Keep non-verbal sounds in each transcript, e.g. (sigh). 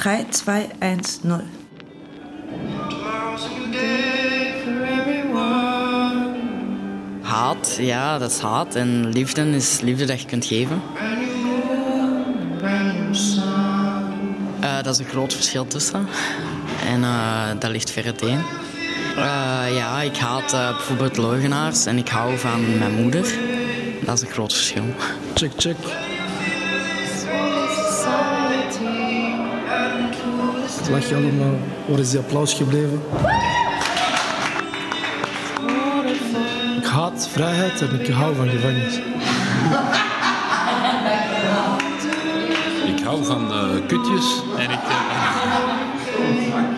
3, 2, 1, 0. Haat, ja, dat is haat. En liefde is liefde dat je kunt geven. Uh, dat is een groot verschil tussen. En uh, dat ligt ver uiteen. Uh, ja, ik haat bijvoorbeeld leugenaars en ik hou van mijn moeder. Dat is een groot verschil. Check, check. Lach je allemaal? Waar is die applaus gebleven? Ik haat vrijheid en ik hou van gevangenis. Ik hou van uh, kutjes en ik, uh,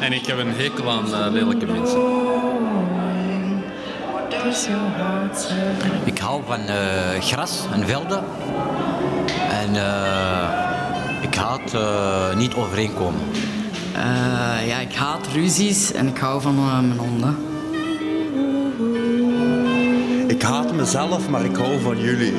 en ik heb een hekel aan uh, lelijke mensen. Ik hou van gras en velden. En ik haat niet overeenkomen. Ja, ik haat ruzies en ik hou van mijn honden. Ik haat mezelf, maar ik hou van jullie.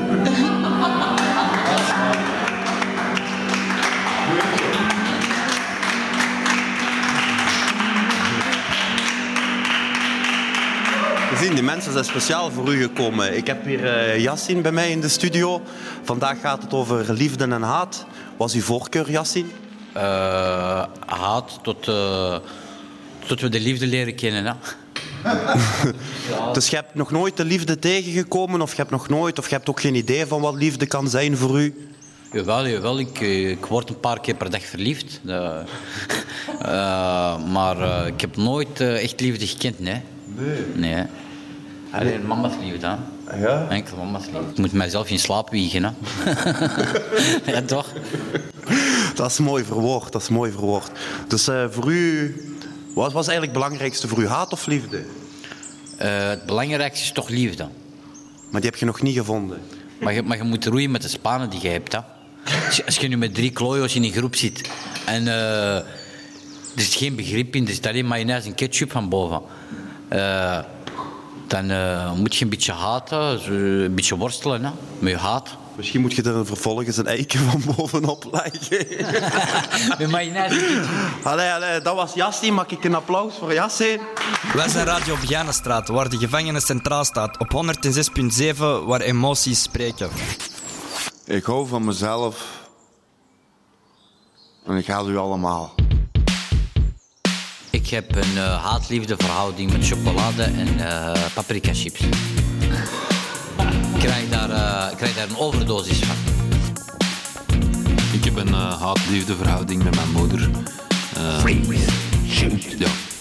Gezien, die mensen zijn speciaal voor u gekomen. Ik heb hier uh, Yassin bij mij in de studio. Vandaag gaat het over liefde en haat. Was uw voorkeur, Yassin? Uh, haat tot, uh, tot we de liefde leren kennen. Hè? (laughs) dus je hebt nog nooit de liefde tegengekomen, of je hebt nog nooit, of je hebt ook geen idee van wat liefde kan zijn voor u? Jawel, jawel. Ik, ik word een paar keer per dag verliefd. Uh, (laughs) maar uh, ik heb nooit uh, echt liefde gekend, nee. Nee? Nee. Alleen mama's liefde, hè. Ja? Enkel mama's liefde. Ik moet mijzelf in slaap wiegen, hè. (laughs) ja, toch? (laughs) Dat is mooi verwoord, dat is mooi verwoord. Dus voor u, wat was eigenlijk het belangrijkste voor u, haat of liefde? Uh, het belangrijkste is toch liefde. Maar die heb je nog niet gevonden? Maar je, maar je moet roeien met de spanen die je hebt. Hè. Als, je, als je nu met drie klojo's in een groep zit en uh, er is geen begrip in, er zit alleen mayonaise en ketchup van boven. Dan moet je een beetje haten, een beetje worstelen hè, met je haat. Misschien moet je er vervolgens een eiken van bovenop leggen. (laughs) Met mayonaise. Allee, allee, dat was Jassi. Mag ik een applaus voor Jassi? Wij zijn Radio Vianenstraat, waar de gevangenis centraal staat. Op 106.7, waar emoties spreken. Ik hou van mezelf. En ik haal u allemaal. Ik heb een uh, haat-liefde verhouding met chocolade en uh, paprika chips krijg daar, uh, krijg daar een overdosis van. Ik heb een uh, haat-liefde verhouding met mijn moeder. Uh, Freeze, shoot. Ja.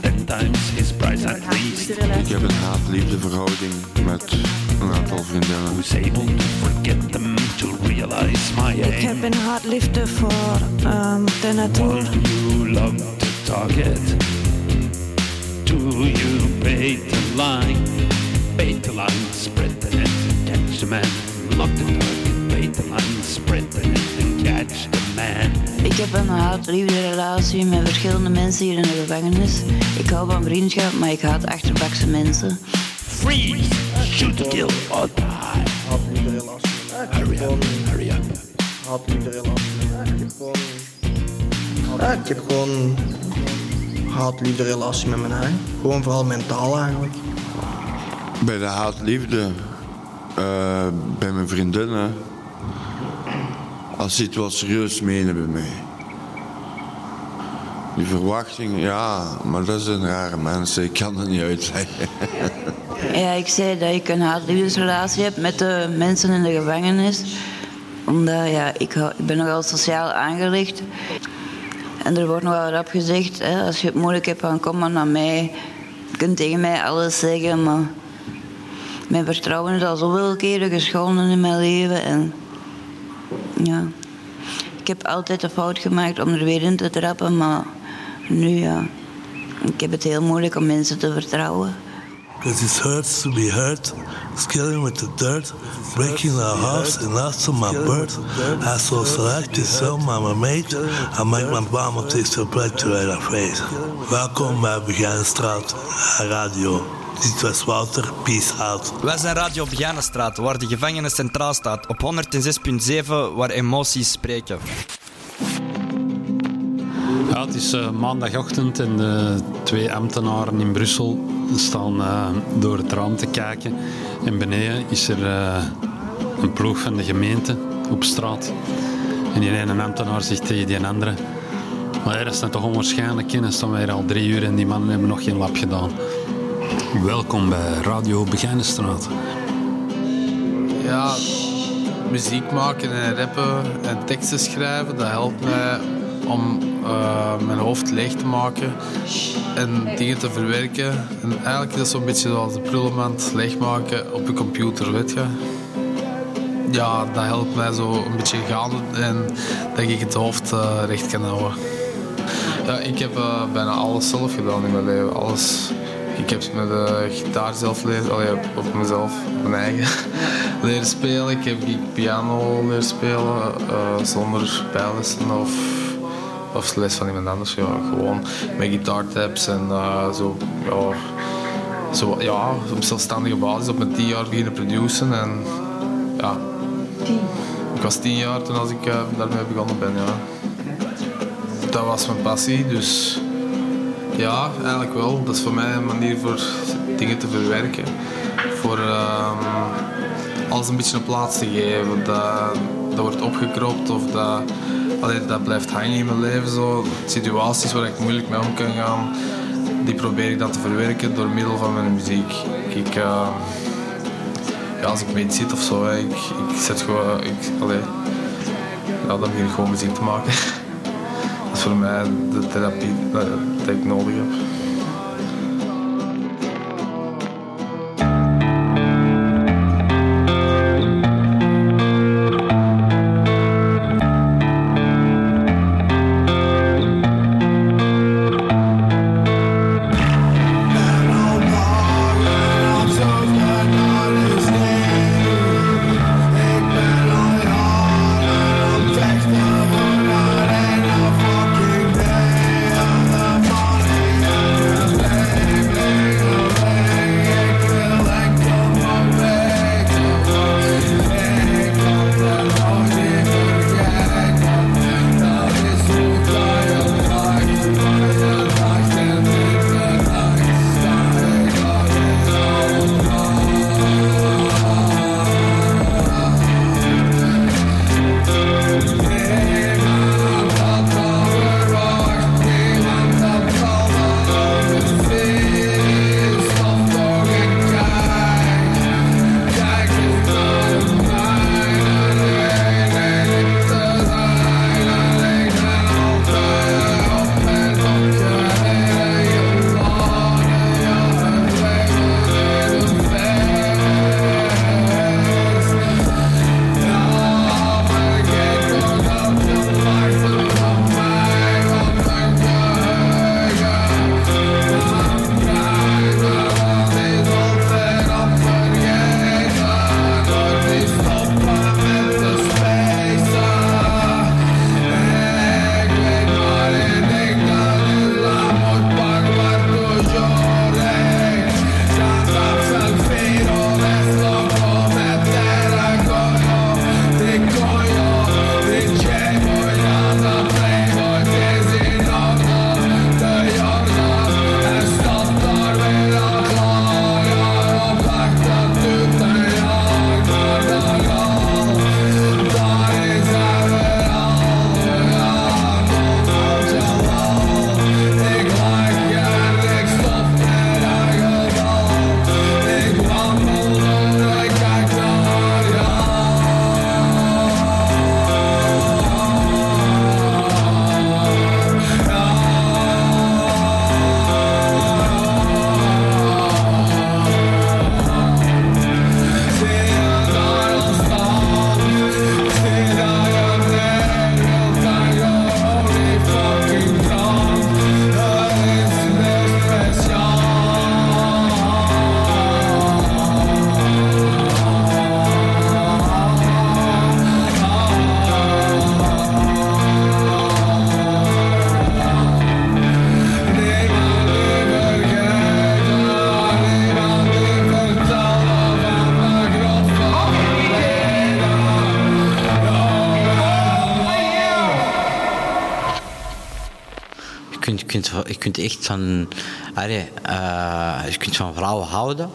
Ten times his price at least. Ik heb een haat-liefde verhouding met een aantal vriendinnen. Who's able to forget them to realize my aim. Ik heb een haat-liefde voor um, de natuur. One you love the target. Two you bait the line. Bait the line, spread the net, catch the man. Lock the target, bait the line, spread the net the man. Ik heb een haat-liefde relatie met verschillende mensen hier in de gevangenis. Ik hou van vriendschap, maar ik haat achterbakse mensen. Freeze! Shoot to kill or die. Haat-liefde relatie. Hurry up, hurry up. Haat-liefde relatie. Ik heb gewoon... Ja, ik heb gewoon haat-liefde relatie met mijn eigen. Gewoon vooral mentaal eigenlijk. Bij de haat-liefde, uh, bij mijn vriendinnen, als ze het wel serieus menen bij mij. Die verwachting, ja, maar dat zijn rare mensen. Ik kan het niet uitleggen. (laughs) Ja, ik zei dat ik een haat-liefdesrelatie heb met de mensen in de gevangenis. Omdat ja, ik, ben nogal sociaal aangelegd. En er wordt nogal rap gezegd, hè, als je het moeilijk hebt, dan kom maar naar mij. Je kunt tegen mij alles zeggen, maar mijn vertrouwen is al zoveel keren geschonden in mijn leven. En ja, ik heb altijd de fout gemaakt om er weer in te trappen, maar nu ja, ik heb het heel moeilijk om mensen te vertrouwen. Because it hurts to be hurt, scaling with the dirt, breaking our hearts and after my birth. I so selected so my mate, I make my bomb taste so bright to our face. Welkom bij Begijnenstraat Radio. Dit was Wouter, peace out. Wij zijn Radio Begijnenstraat, waar de gevangenis centraal staat. Op 106.7, waar emoties spreken. Ja, het is eh, maandagochtend en de twee ambtenaren in Brussel staan eh, door het raam te kijken. En beneden is er eh, een ploeg van de gemeente op straat. En die ene ambtenaar zegt tegen die andere... Maar dat is dan toch onwaarschijnlijk. hè. Dan staan wij hier al drie uur en die mannen hebben nog geen lap gedaan. Welkom bij Radio Begijnenstraat. Ja, muziek maken en rappen en teksten schrijven, dat helpt mij om eh, mijn hoofd leeg te maken en dingen te verwerken. En eigenlijk is dat zo'n beetje zoals de prullenmand leegmaken op je computer, weet je. Ja, dat helpt mij zo een beetje gaan en dat ik het hoofd eh, recht kan houden. Ja, ik heb eh, bijna alles zelf gedaan in mijn leven. Alles. Ik heb met de gitaar zelf leren, allee, op mezelf, op mijn eigen, (laughs) leren spelen. Ik heb piano leren spelen eh, zonder bijlessen of, of les van iemand anders. Ja, gewoon met gitaartabs en eh, zo, ja, zo, ja, op zelfstandige basis op mijn tien jaar beginnen produceren. En, ja, ik was tien jaar toen als ik eh, daarmee begonnen ben. Ja dat was mijn passie. Dus ja, eigenlijk wel. Dat is voor mij een manier voor dingen te verwerken. Voor ehm, alles een beetje een plaats te geven. Dat, dat wordt opgekropt of dat, allee, dat blijft hangen in mijn leven. Zo. Situaties waar ik moeilijk mee om kan gaan, die probeer ik dan te verwerken door middel van mijn muziek. Ik, eh, ja, als ik mee zit of zo, ik, ik zet gewoon. Ik, allee, ja, dan begin ik gewoon muziek te maken. (laughs) Voor mij de therapie dat ik nodig heb. Kunt, kunt, je kunt echt van, allee, eh, je kunt van vrouwen houden,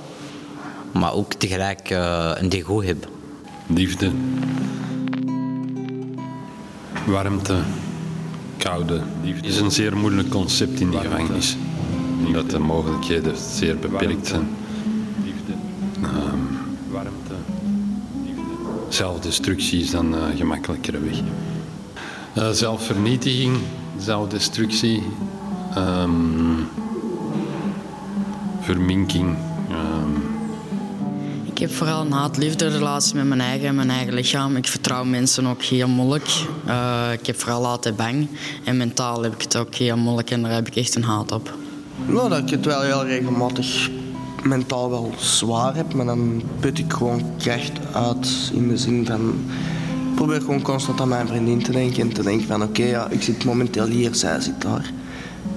maar ook tegelijk eh, een dego hebben. Liefde. Warmte. Koude. Liefde is een zeer moeilijk concept in die gevangenis. Omdat de mogelijkheden zeer beperkt zijn. Ehm, Warmte. Zelfdestructie is dan een gemakkelijkere weg. Eh, zelfvernietiging, zelfdestructie, ehm, verminking. ehm, Ik heb vooral een haat-liefde relatie met mijn eigen en mijn eigen lichaam. Ik vertrouw mensen ook heel moeilijk. Eh, ik heb vooral altijd bang. En mentaal heb ik het ook heel moeilijk en daar heb ik echt een haat op. Nou, dat ik het wel heel regelmatig mentaal wel zwaar heb, maar dan put ik gewoon kracht uit in de zin van... Probeer gewoon constant aan mijn vriendin te denken en te denken van oké, ja, ik zit momenteel hier, zij zit daar.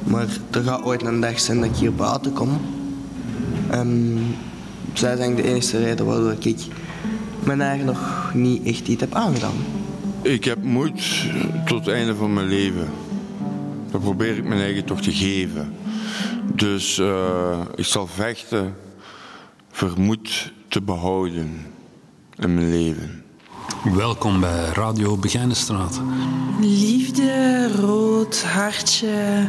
Maar er gaat ooit een dag zijn dat ik hier buiten kom. En zij zijn de enige reden waardoor ik mijn eigen nog niet echt iets heb aangedaan. Ik heb moed tot het einde van mijn leven. Dat probeer ik mijn eigen toch te geven. Dus eh, ik zal vechten voor moed te behouden in mijn leven. Welkom bij Radio Begijnenstraat. Liefde, rood, hartje,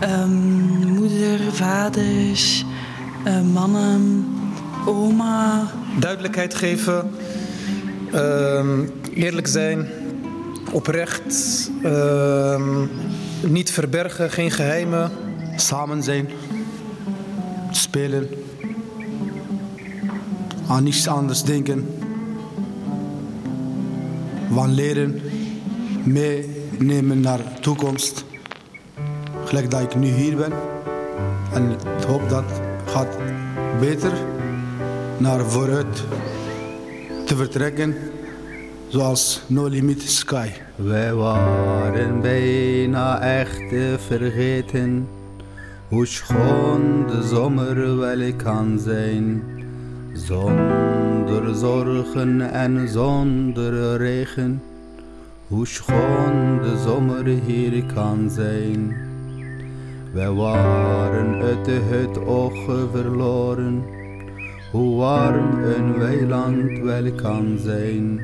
ehm, moeder, vader, eh, mannen, oma. Duidelijkheid geven, ehm, eerlijk zijn, oprecht, ehm, niet verbergen, geen geheimen. Samen zijn, spelen, aan niets anders denken, van leren, meenemen naar de toekomst. Gelijk dat ik nu hier ben en ik hoop dat gaat beter naar vooruit te vertrekken, zoals No Limit Sky. Wij waren bijna echt te vergeten hoe schoon de zomer wel kan zijn. Zonder zorgen en zonder regen, hoe schoon de zomer hier kan zijn. Wij waren uit de het oog verloren, hoe warm een weiland wel kan zijn.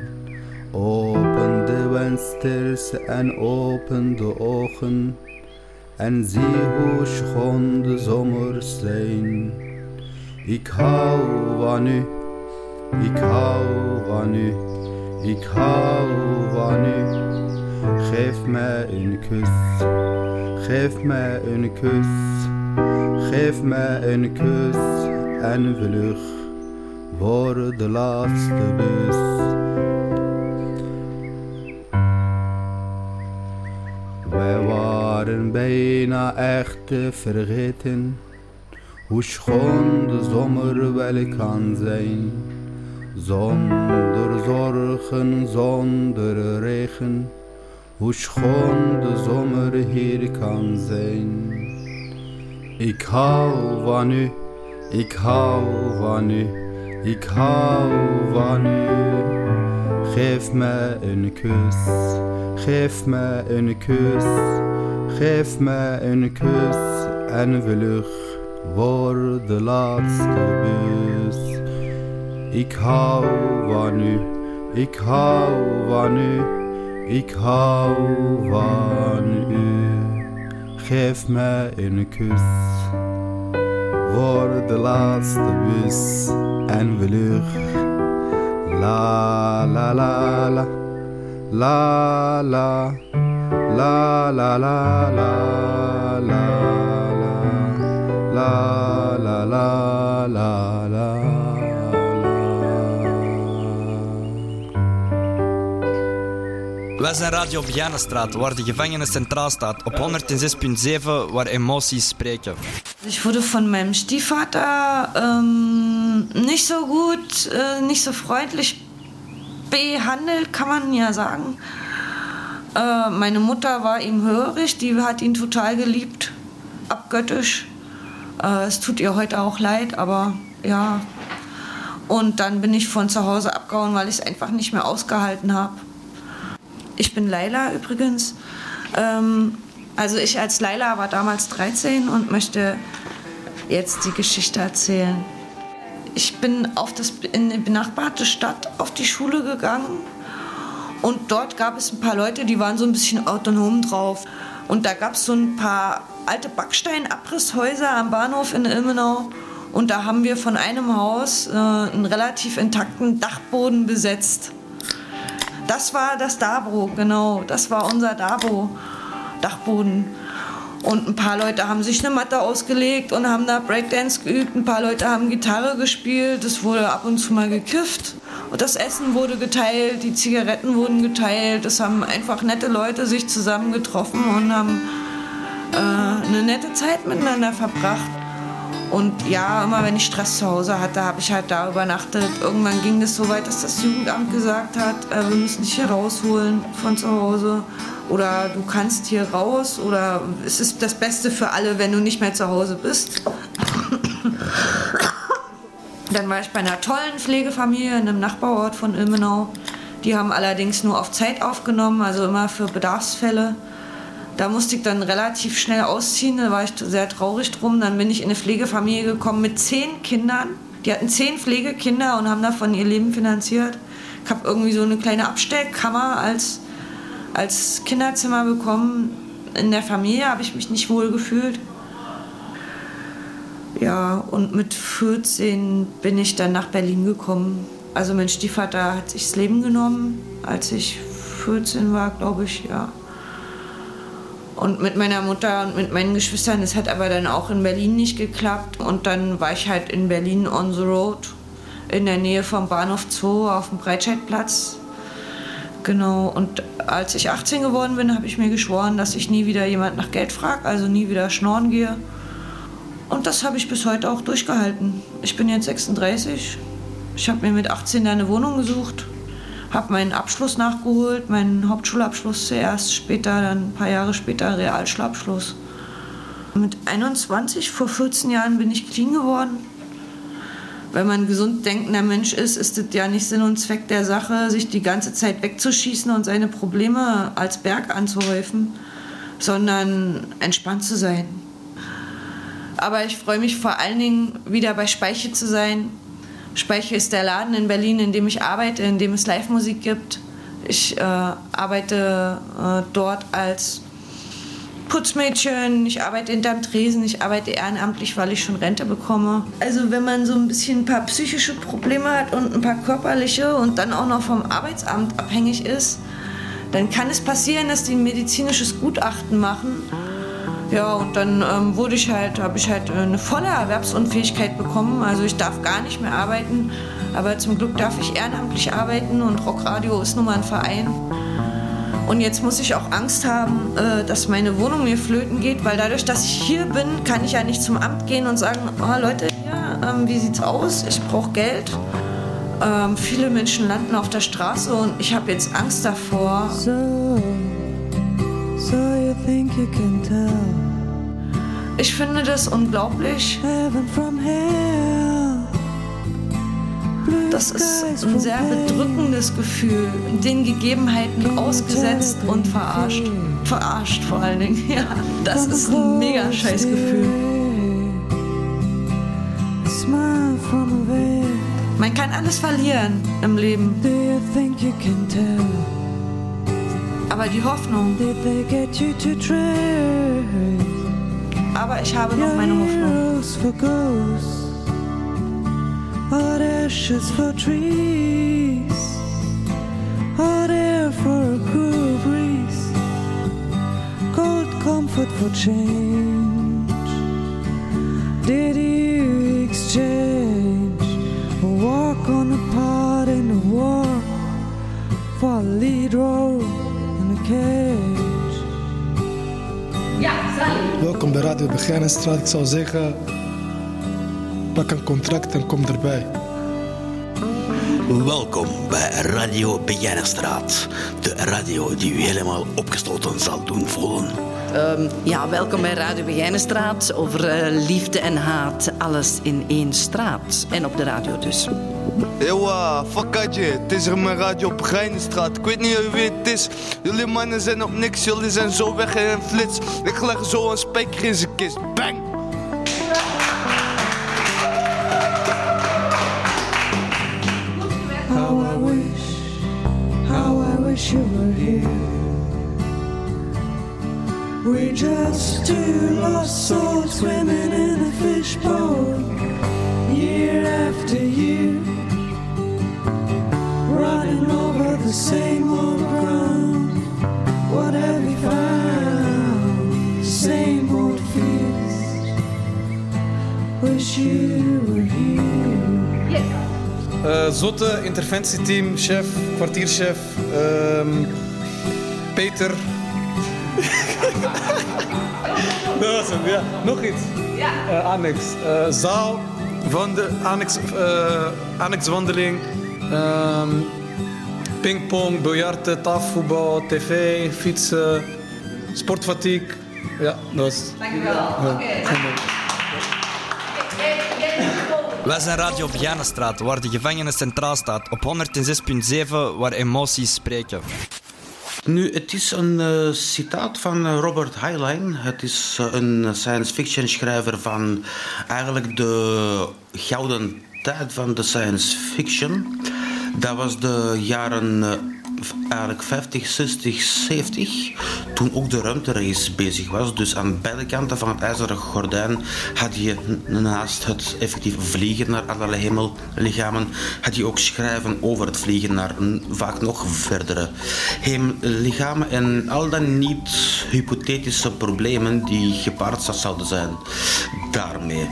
Open de vensters en open de ogen en zie hoe schoon de zomers zijn. Ik hou van u, ik hou van u, ik hou van u. Geef mij een kus, geef mij een kus, geef mij een kus en vlug voor de laatste bus. Wij waren bijna echt te vergeten hoe schoon de zomer wel kan zijn. Zonder zorgen, zonder regen, hoe schoon de zomer hier kan zijn. Ik hou van u, ik hou van u, ik hou van u. Geef mij een kus, geef mij een kus, geef mij een kus en vlug voor de laatste bus. Ik hou van u, ik hou van u, ik hou van u. Geef mij een kus. Voor de laatste bus en vlug. La la la. La la. La la la la la la la. La la la la Wij zijn Radio Begijnenstraat, waar de gevangenen centraal staat. Op 106.7, waar emoties spreken. Ich wurde von meinem Stiefvater ähm, nicht so gut, äh, nicht so freundlich behandelt, kann man ja sagen. Äh, meine Mutter war ihm hörig, die hat ihn total geliebt, abgöttisch. Äh, es tut ihr heute auch leid, aber ja. Und dann bin ich von zu Hause abgehauen, weil ich es einfach nicht mehr ausgehalten habe. Ich bin Laila übrigens. Ähm, Also ich als Laila war damals 13 und möchte jetzt die Geschichte erzählen. Ich bin auf das, in eine benachbarte Stadt auf die Schule gegangen und dort gab es ein paar Leute, die waren so ein bisschen autonom drauf. Und da gab es so ein paar alte Backstein-Abrisshäuser am Bahnhof in Ilmenau. Und da haben wir von einem Haus äh, einen relativ intakten Dachboden besetzt. Das war das Dabo, genau. Das war unser Dabo, Dachboden. Und ein paar Leute haben sich eine Matte ausgelegt und haben da Breakdance geübt. Ein paar Leute haben Gitarre gespielt. Es wurde ab und zu mal gekifft. Und das Essen wurde geteilt, die Zigaretten wurden geteilt. Es haben einfach nette Leute sich zusammengetroffen und haben äh, eine nette Zeit miteinander verbracht. Und ja, immer wenn ich Stress zu Hause hatte, habe ich halt da übernachtet. Irgendwann ging es so weit, dass das Jugendamt gesagt hat, äh, wir müssen dich hier rausholen von zu Hause. Oder du kannst hier raus. Oder es ist das Beste für alle, wenn du nicht mehr zu Hause bist. Dann war ich bei einer tollen Pflegefamilie in einem Nachbarort von Ilmenau. Die haben allerdings nur auf Zeit aufgenommen, also immer für Bedarfsfälle. Da musste ich dann relativ schnell ausziehen, da war ich sehr traurig drum. Dann bin ich in eine Pflegefamilie gekommen mit zehn Kindern. Die hatten zehn Pflegekinder und haben davon ihr Leben finanziert. Ich habe irgendwie so eine kleine Abstellkammer als, als Kinderzimmer bekommen. In der Familie habe ich mich nicht wohl gefühlt. Ja, und mit 14 bin ich dann nach Berlin gekommen. Also mein Stiefvater hat sich das Leben genommen, als ich 14 war, glaube ich, ja. Und mit meiner Mutter und mit meinen Geschwistern, das hat aber dann auch in Berlin nicht geklappt. Und dann war ich halt in Berlin on the road, in der Nähe vom Bahnhof Zoo auf dem Breitscheidplatz. Genau, und als ich 18 geworden bin, habe ich mir geschworen, dass ich nie wieder jemand nach Geld frage, also nie wieder schnorren gehe. Und das habe ich bis heute auch durchgehalten. Ich bin jetzt 36. Ich habe mir mit 18 eine Wohnung gesucht, habe meinen Abschluss nachgeholt, meinen Hauptschulabschluss zuerst, später, dann ein paar Jahre später Realschulabschluss. Mit 21, vor 14 Jahren, bin ich clean geworden. Wenn man gesund denkender Mensch ist, ist es ja nicht Sinn und Zweck der Sache, sich die ganze Zeit wegzuschießen und seine Probleme als Berg anzuhäufen, sondern entspannt zu sein. Aber ich freue mich vor allen Dingen, wieder bei Speiche zu sein. Speiche ist der Laden in Berlin, in dem ich arbeite, in dem es Live-Musik gibt. Ich äh, arbeite äh, dort als Putzmädchen, ich arbeite hinterm Tresen, ich arbeite ehrenamtlich, weil ich schon Rente bekomme. Also wenn man so ein bisschen ein paar psychische Probleme hat und ein paar körperliche und dann auch noch vom Arbeitsamt abhängig ist, dann kann es passieren, dass die ein medizinisches Gutachten machen. Ja, und dann ähm, wurde ich halt, habe ich halt eine volle Erwerbsunfähigkeit bekommen. Also ich darf gar nicht mehr arbeiten, aber zum Glück darf ich ehrenamtlich arbeiten und Rockradio ist nun mal ein Verein. Und jetzt muss ich auch Angst haben, äh, dass meine Wohnung mir flöten geht, weil dadurch, dass ich hier bin, kann ich ja nicht zum Amt gehen und sagen, oh Leute, ja, ähm, wie sieht's aus? Ich brauche Geld. Ähm, viele Menschen landen auf der Straße und ich habe jetzt Angst davor. So, so you think you can tell Ich finde das unglaublich. Das ist ein sehr bedrückendes Gefühl, den Gegebenheiten ausgesetzt und verarscht. Verarscht vor allen Dingen, (laughs) ja. Das ist ein mega scheiß Gefühl. Man kann alles verlieren im Leben. Aber die Hoffnung, aber ich habe noch meine Hoffnung. Hot ashes for trees, hot air for a cool breeze, cold comfort for change. Did you exchange a walk on a part in a war for a lead role in a cage? Welkom bij Radio Begijnenstraat. Ik zou zeggen, pak een contract en kom erbij. Welkom bij Radio Begijnenstraat. De radio die u helemaal opgesloten zal doen voelen. Ehm, ja, welkom bij Radio Begijnenstraat over eh, liefde en haat. Alles in één straat. En op de radio dus. Ewa, fuckatje. Het is er mijn radio op Grijnenstraat. Ik weet niet wie het is. Jullie mannen zijn op niks. Jullie zijn zo weg een flits. Ik leg zo een spijker in zijn kist. Bang! Just two lost souls swimming in a fishbowl, year after year, running over the same old ground. What have you found? Same old fears. Wish you were here. Eh, zotte interventieteam, chef, kwartierchef, ehm, Peter. (laughs) Ja. Nog iets. Eh, annex. Eh, zaal van de annex, eh, annexwandeling. ehm, pingpong, biljarten, tafelvoetbal, tv, fietsen, sportfatiek. Ja, dat was Dankjewel. Ja. Wij zijn Radio Begijnenstraat, waar de gevangenis centraal staat. Op 106.7, waar emoties spreken. Nu, het is een eh, citaat van eh, Robert Heinlein. Het is eh, een science fiction schrijver van eigenlijk de gouden tijd van de science fiction. Dat was de jaren eigenlijk 50, 60, 70. Toen ook de ruimterace bezig was. Dus aan beide kanten van het ijzeren gordijn had je naast het effectief vliegen naar allerlei hemellichamen, had je ook schrijven over het vliegen naar vaak nog verdere hemellichamen. En al dan niet hypothetische problemen die gepaard zouden zijn daarmee.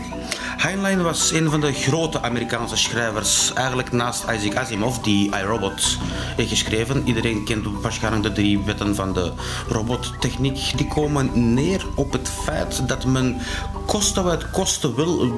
Heinlein was een van de grote Amerikaanse schrijvers, eigenlijk naast Isaac Asimov, die iRobot heeft geschreven. Iedereen kent waarschijnlijk de drie wetten van de robottechniek. Die komen neer op het feit dat men kosten wat kosten wil,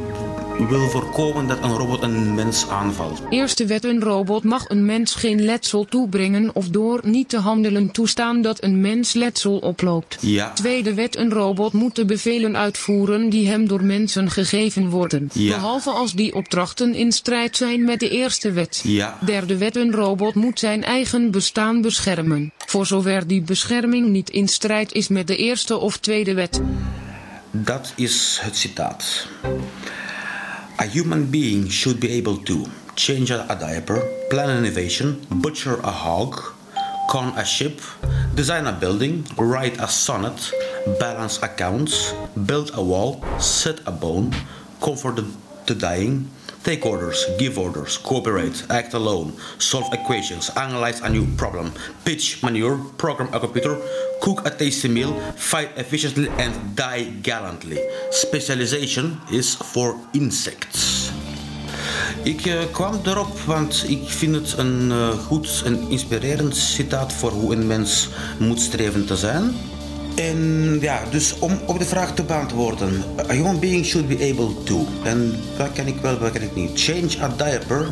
wil voorkomen dat een robot een mens aanvalt. Eerste wet een robot mag een mens geen letsel toebrengen of door niet te handelen toestaan dat een mens letsel oploopt. Ja. Tweede wet een robot moet de bevelen uitvoeren die hem door mensen gegeven worden. Ja. Behalve als die opdrachten in strijd zijn met de eerste wet. Ja. Derde wet een robot moet zijn eigen bestaan beschermen. Voor zover die bescherming niet in strijd is met de eerste of tweede wet. Dat is het citaat. A human being should be able to change a diaper, plan an innovation, butcher a hog, con a ship, design a building, write a sonnet, balance accounts, build a wall, set a bone, comfort the, the dying, take orders, give orders, cooperate, act alone, solve equations, analyze a new problem, pitch manure, program a computer, cook a tasty meal, fight efficiently, and die gallantly. Specialization is for insects. Ik eh, kwam erop, want ik vind het een eh, goed en inspirerend citaat voor hoe een mens moet streven te zijn. En ja, dus om op de vraag te beantwoorden. A human being should be able to. En wat kan ik wel, wat kan ik niet? Change a diaper?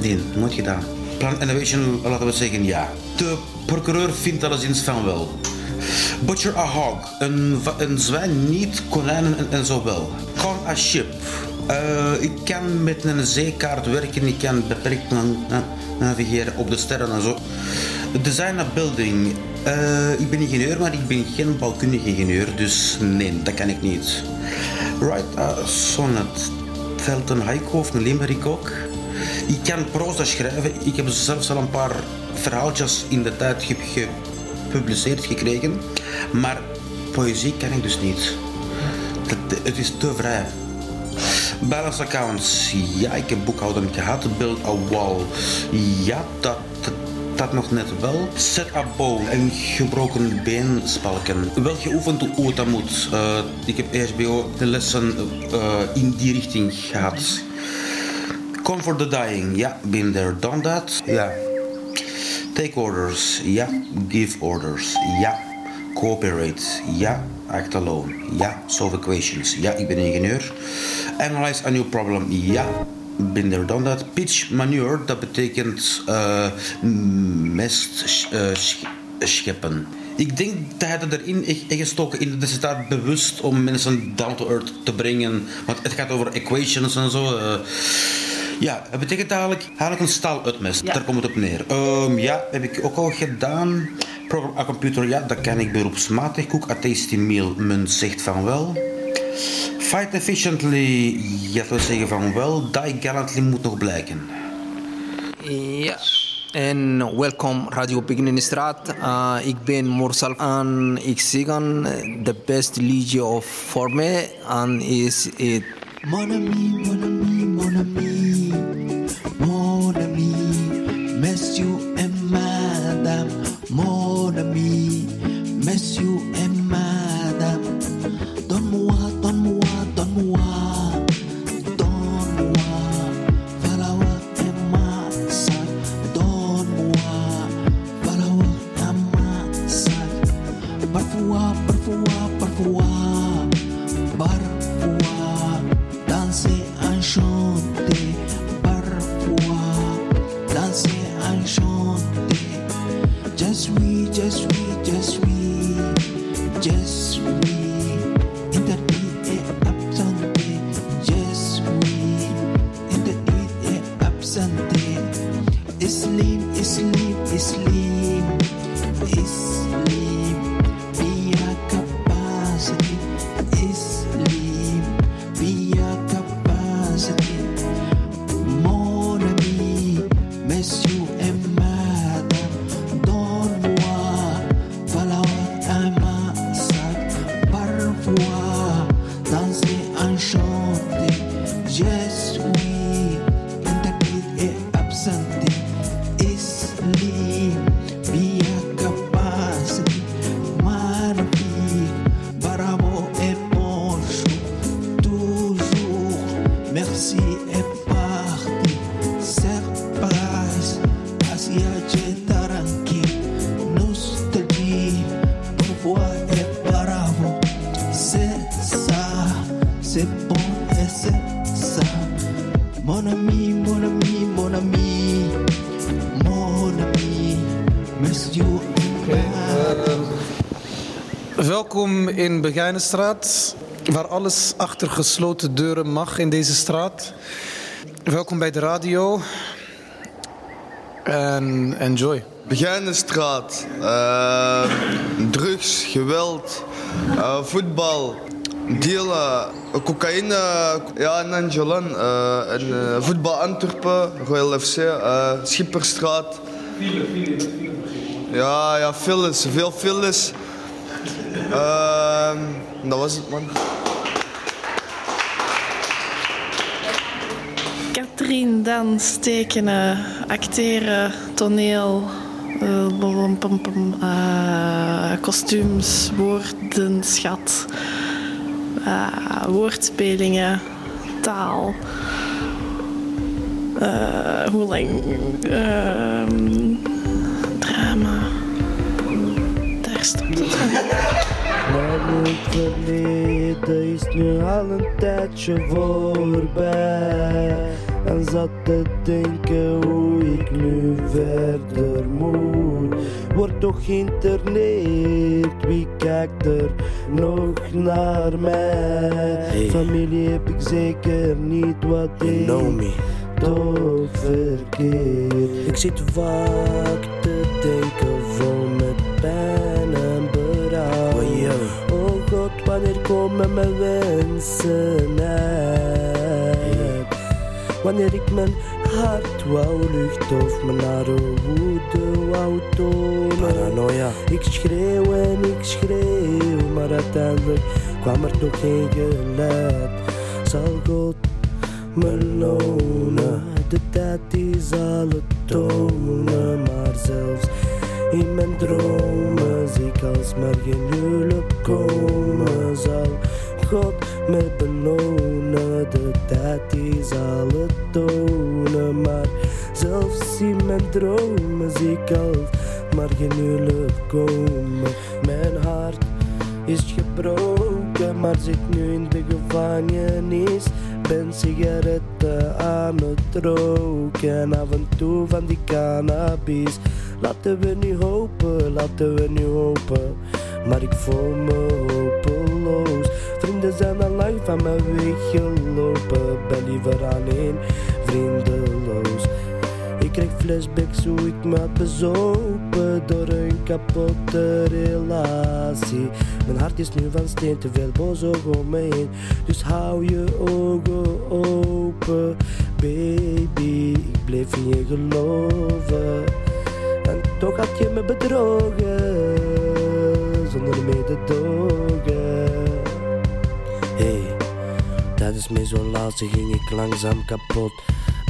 Nee, nooit gedaan. Plan innovation, laten we zeggen ja. De procureur vindt alleszins van wel. Butcher a hog. Een, zwijn niet, konijnen en, en zo wel. Con a ship. Eh, ik kan met een zeekaart werken, ik kan beperkt na- navigeren op de sterren en zo. Design a building. Eh, ik ben ingenieur, maar ik ben geen bouwkundige ingenieur, dus nee, dat kan ik niet. Write a sonnet. Telt een haiku of een limerick ook. Ik kan proza schrijven. Ik heb zelfs al een paar verhaaltjes in de tijd ge- gepubliceerd gekregen. Maar poëzie kan ik dus niet. Het is te vrij. Balance accounts. Ja, ik heb boekhouden gehad. Build a wall. Ja, dat, dat, dat nog net wel. Set a bow. Een gebroken beenspalken. Wel geoefend hoe het dat moet. Eh, ik heb ESBO de lessen eh, in die richting gehad. Comfort the dying. Ja, been there, done that. Ja. Take orders. Ja. Give orders. Ja. Cooperate. Ja. Act alone. Ja. Solve equations. Ja, ik ben ingenieur. Analyze a new problem. Ja. There, done that. Pitch manure, dat betekent eh, mest sch- scheppen. Ik denk dat hij dat erin is gestoken in de staat bewust om mensen down to earth te brengen. Want het gaat over equations en zo. eh. ja, het betekent eigenlijk, eigenlijk een staaluitmest. Daar komt het op neer. Ehm, ja, heb ik ook al gedaan. Program a computer, ja, dat kan ik beroepsmatig. Cook a tasty meal, men zegt van wel. Fight efficiently, ja, dat wil zeggen van wel. Die gallantly moet nog blijken. Ja, en welkom Radio Begin in de Straat. Uh, ik ben Morsal en ik zing aan de beste liedje of voor mij en is het Mon ami, mon ami, mon ami, mon ami, monsieur et madame, mon ami, monsieur Begijnenstraat, waar alles achter gesloten deuren mag in deze straat. Welkom bij de radio. En enjoy. Begijnenstraat, eh, drugs, geweld, eh, voetbal, dealen, cocaïne, ja, en Angelan, eh, en eh, voetbal Antwerpen, Royal FC, eh, Schipperstraat. Ja, ja, files, veel files. Ehm, dat was het, man. Katrien, dans, tekenen, acteren, toneel, eh, eh, kostuums, woordenschat, eh, woordspelingen, taal. hoe lang? ehm, drama. Daar stopt het. Maar het verleden is nu al een tijdje voorbij. En zat te denken hoe ik nu verder moet. Word toch geïnterneerd, wie kijkt er nog naar mij? Familie heb ik zeker niet wat ik toch verkeerd. Ik zit vaak te denken komen mijn wensen uit? Wanneer ik mijn hart wou lucht of mijn nare woede wou tonen. Paranoia. Ik schreeuw en ik schreeuw, maar uiteindelijk kwam er toch geen geluid. Zal God me lonen? De tijd die zal het tonen, maar zelfs in mijn dromen zie ik als maar geen huwelijk komen zal. God me belonen, de tijd die zal het tonen, maar zelfs in mijn dromen zie ik als maar geen huwelijk komen. Mijn hart is gebroken, maar zit nu in de gevangenis. ben sigaretten aan het roken. Af en toe van die cannabis. Laten we nu hopen, laten we nu hopen. Maar ik voel me hopeloos. Vrienden zijn al lang van me weggelopen. Ben liever alleen, vriendeloos. Ik krijg flashbacks hoe ik me had bezopen door een kapotte relatie. Mijn hart is nu van steen, te veel boos om me heen. Dus hou je ogen open, baby. Ik bleef in je geloven. Toch had je me bedrogen, zonder mededogen. Hey, tijdens mijn isolatie ging ik langzaam kapot.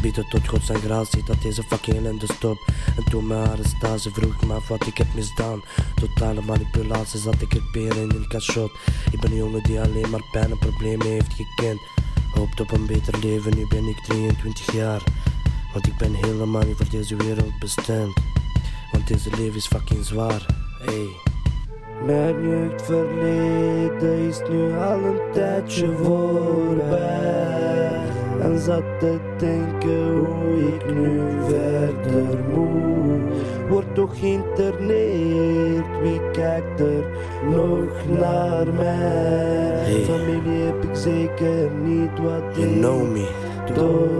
Biedt tot Gods en gratie dat deze fucking ellende stop. En toen mijn arrestatie vroeg me af wat ik heb misdaan. Totale manipulatie zat ik er beren in een cachot. Ik ben een jongen die alleen maar pijn en problemen heeft gekend. Hoopt op een beter leven, nu ben ik 23 jaar. Want ik ben helemaal niet voor deze wereld bestemd. Want deze leven is fucking zwaar, hey. Mijn jeugdverleden is nu al een tijdje voorbij. En zat te denken hoe ik nu verder moet. Word toch geïnterneerd, wie kijkt er nog naar mij? Familie heb ik zeker niet wat You know me. toch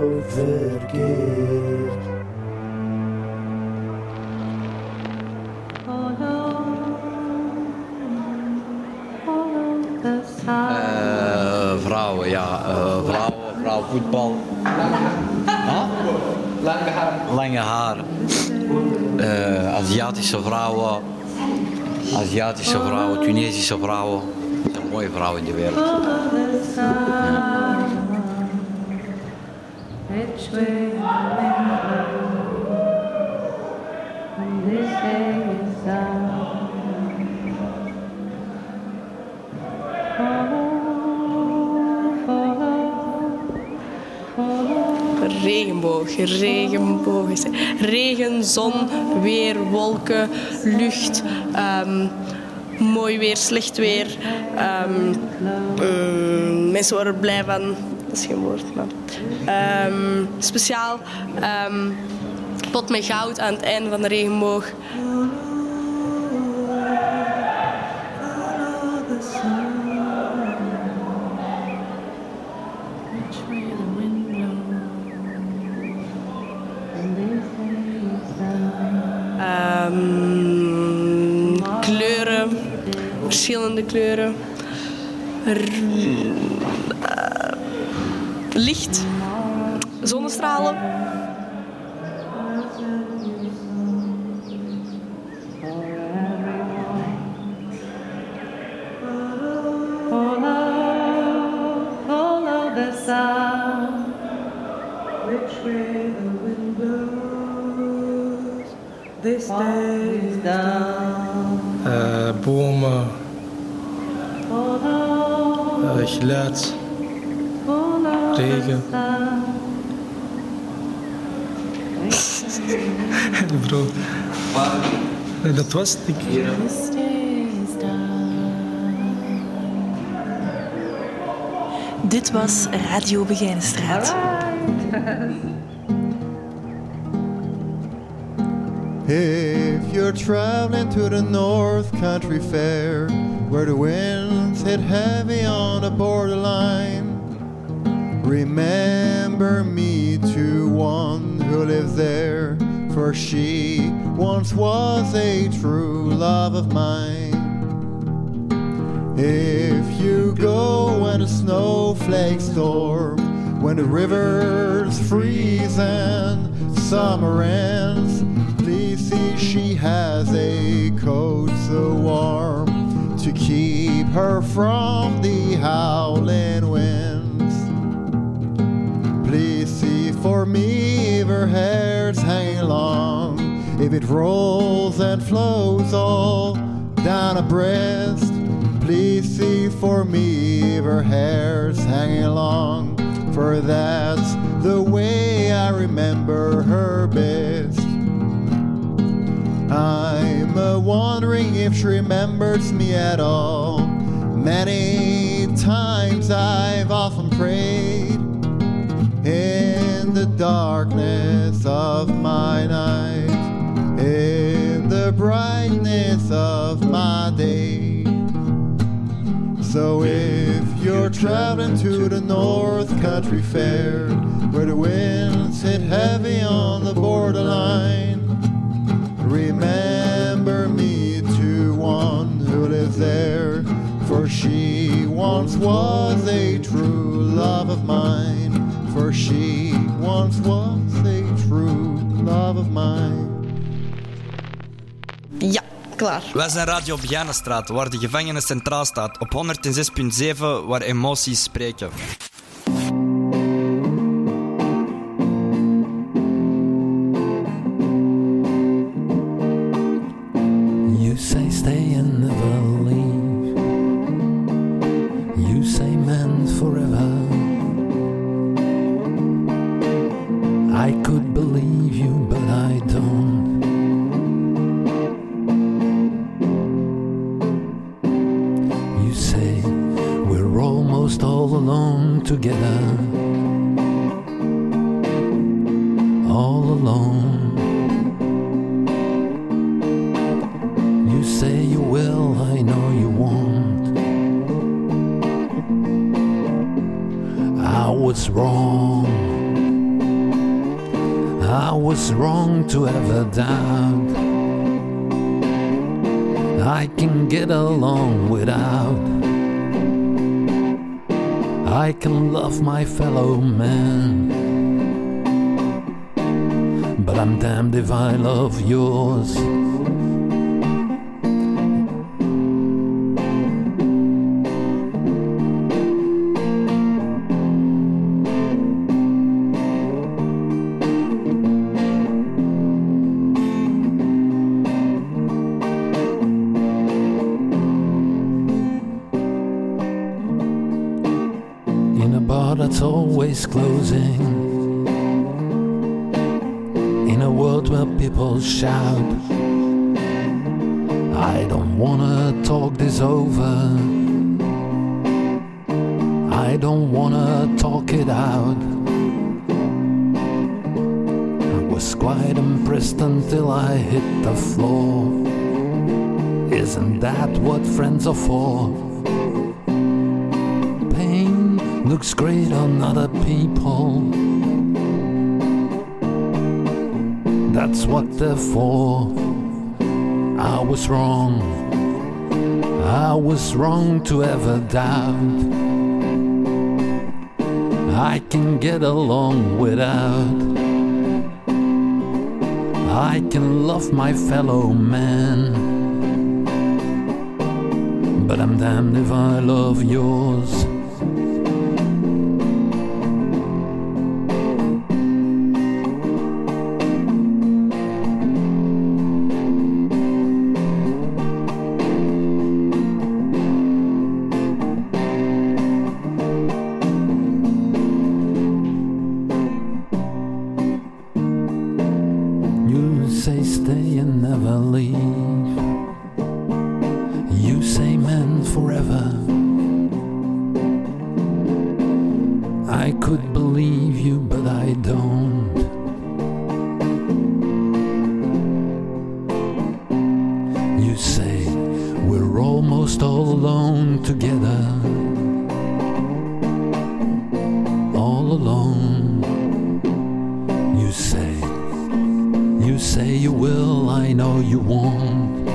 vrouwen, ja. eh, vrouwen, vrouwenvoetbal. Huh? Lange haar. Lange haren. Eh, Aziatische vrouwen. Aziatische vrouwen, Tunesische vrouwen. Zijn mooie vrouwen in de wereld. Which way the wind blows when this day is Regenboog, regenboog. Regen, zon, weer, wolken, lucht. ehm, mooi weer, slecht weer. ehm, mm, mensen worden blij van. Dat is geen woord, maar. ehm, speciaal. pot met goud aan het einde van de regenboog. Verschillende Bro. Nee, dat was het niet. This day is Dit was Radio Begijnenstraat. If you're traveling to the North Country Fair, where the winds hit heavy on the borderline, remember me to one who lives there, for she once was a true love of mine. If you go when a snowflake storm, when the rivers freeze and summer ends, please see she has a coat so warm to keep her from the howling winds. Please see for me her hair's hanging long, if it rolls and flows all down her breast. Please see for me if her hair's hanging long, for that's the way I remember her best. I'm uh, wondering if she remembers me at all. Many times I've often prayed the darkness of my night, in the brightness of my day. So if you're traveling to the North Country Fair, where the winds hit heavy on the borderline, remember me to one who lives there, for she once was a true love of mine, for she once was a true love of mine. Ja, klaar. Wij zijn Radio Begijnenstraat, waar de gevangenis centraal staat. Op 106.7, waar emoties spreken. Alone. You say you will, I know you won't. I was wrong. I was wrong to ever doubt. I can get along without. I can love my fellow man. I'm damned if I love yours. Isn't that what friends are for? Pain looks great on other people. That's what they're for. I was wrong. I was wrong to ever doubt. I can get along without. I can love my fellow man. But I'm damned if I love yours. Say you will, I know you won't.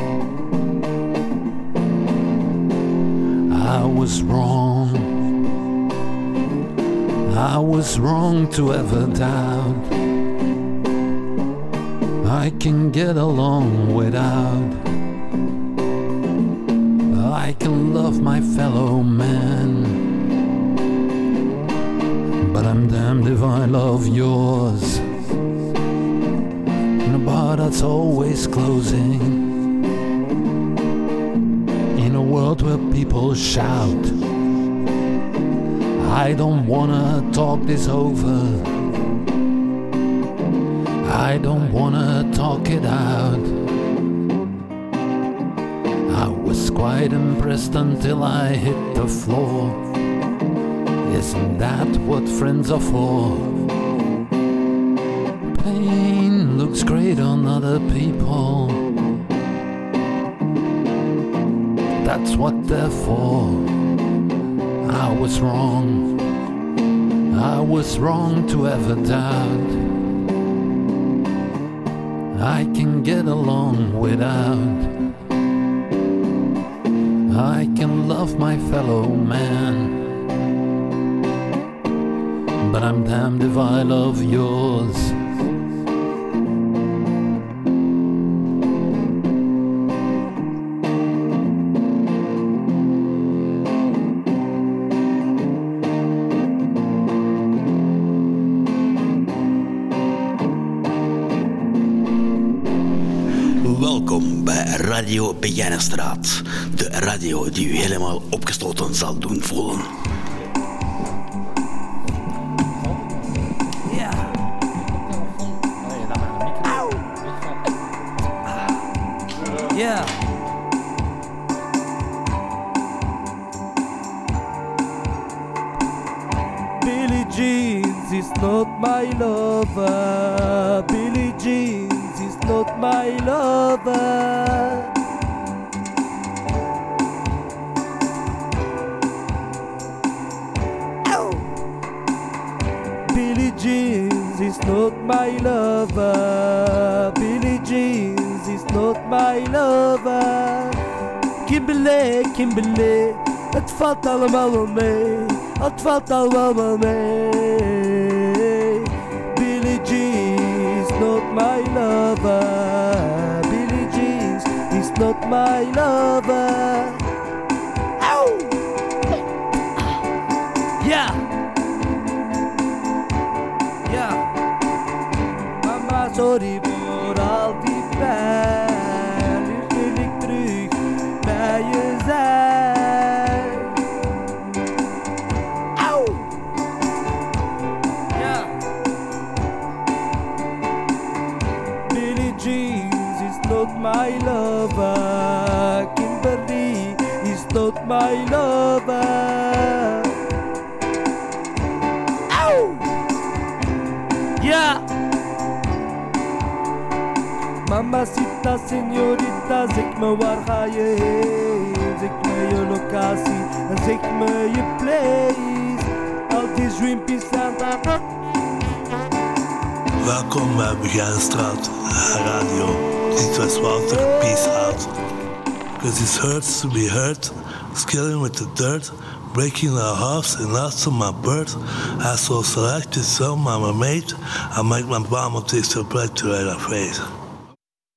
I was wrong. I was wrong to ever doubt. I can get along without. I can love my fellow man. But I'm damned if I love yours. A that's always closing. In a world where people shout. I don't wanna talk this over. I don't wanna talk it out. I was quite impressed until I hit the floor. Isn't that what friends are for? Other people. That's what they're for. I was wrong. I was wrong to ever doubt. I can get along without. I can love my fellow man. But I'm damned if I love yours. Radio Begijnenstraat. De radio die u helemaal opgestoten zal doen voelen. Kimberley, Kimberley, het valt allemaal wel mee. Het valt allemaal mee. Billie Jeans is not my lover. Billie Jeans is not my lover. Ow! Ja! Ja! Mama, sorry my lover. Auw! Ja! Mamacita, señorita, zeg me waar ga je heen? Zeg me je locatie en zeg me je place. Al die zijn daar. Welkom bij Begijnenstraat Radio. Dit was Walter, peace out. Because it hurts to be hurt, skilling with the dirt, breaking the hearts and lots of my birth. I so selected some I'm a mate. I make my bomb this to break to right face.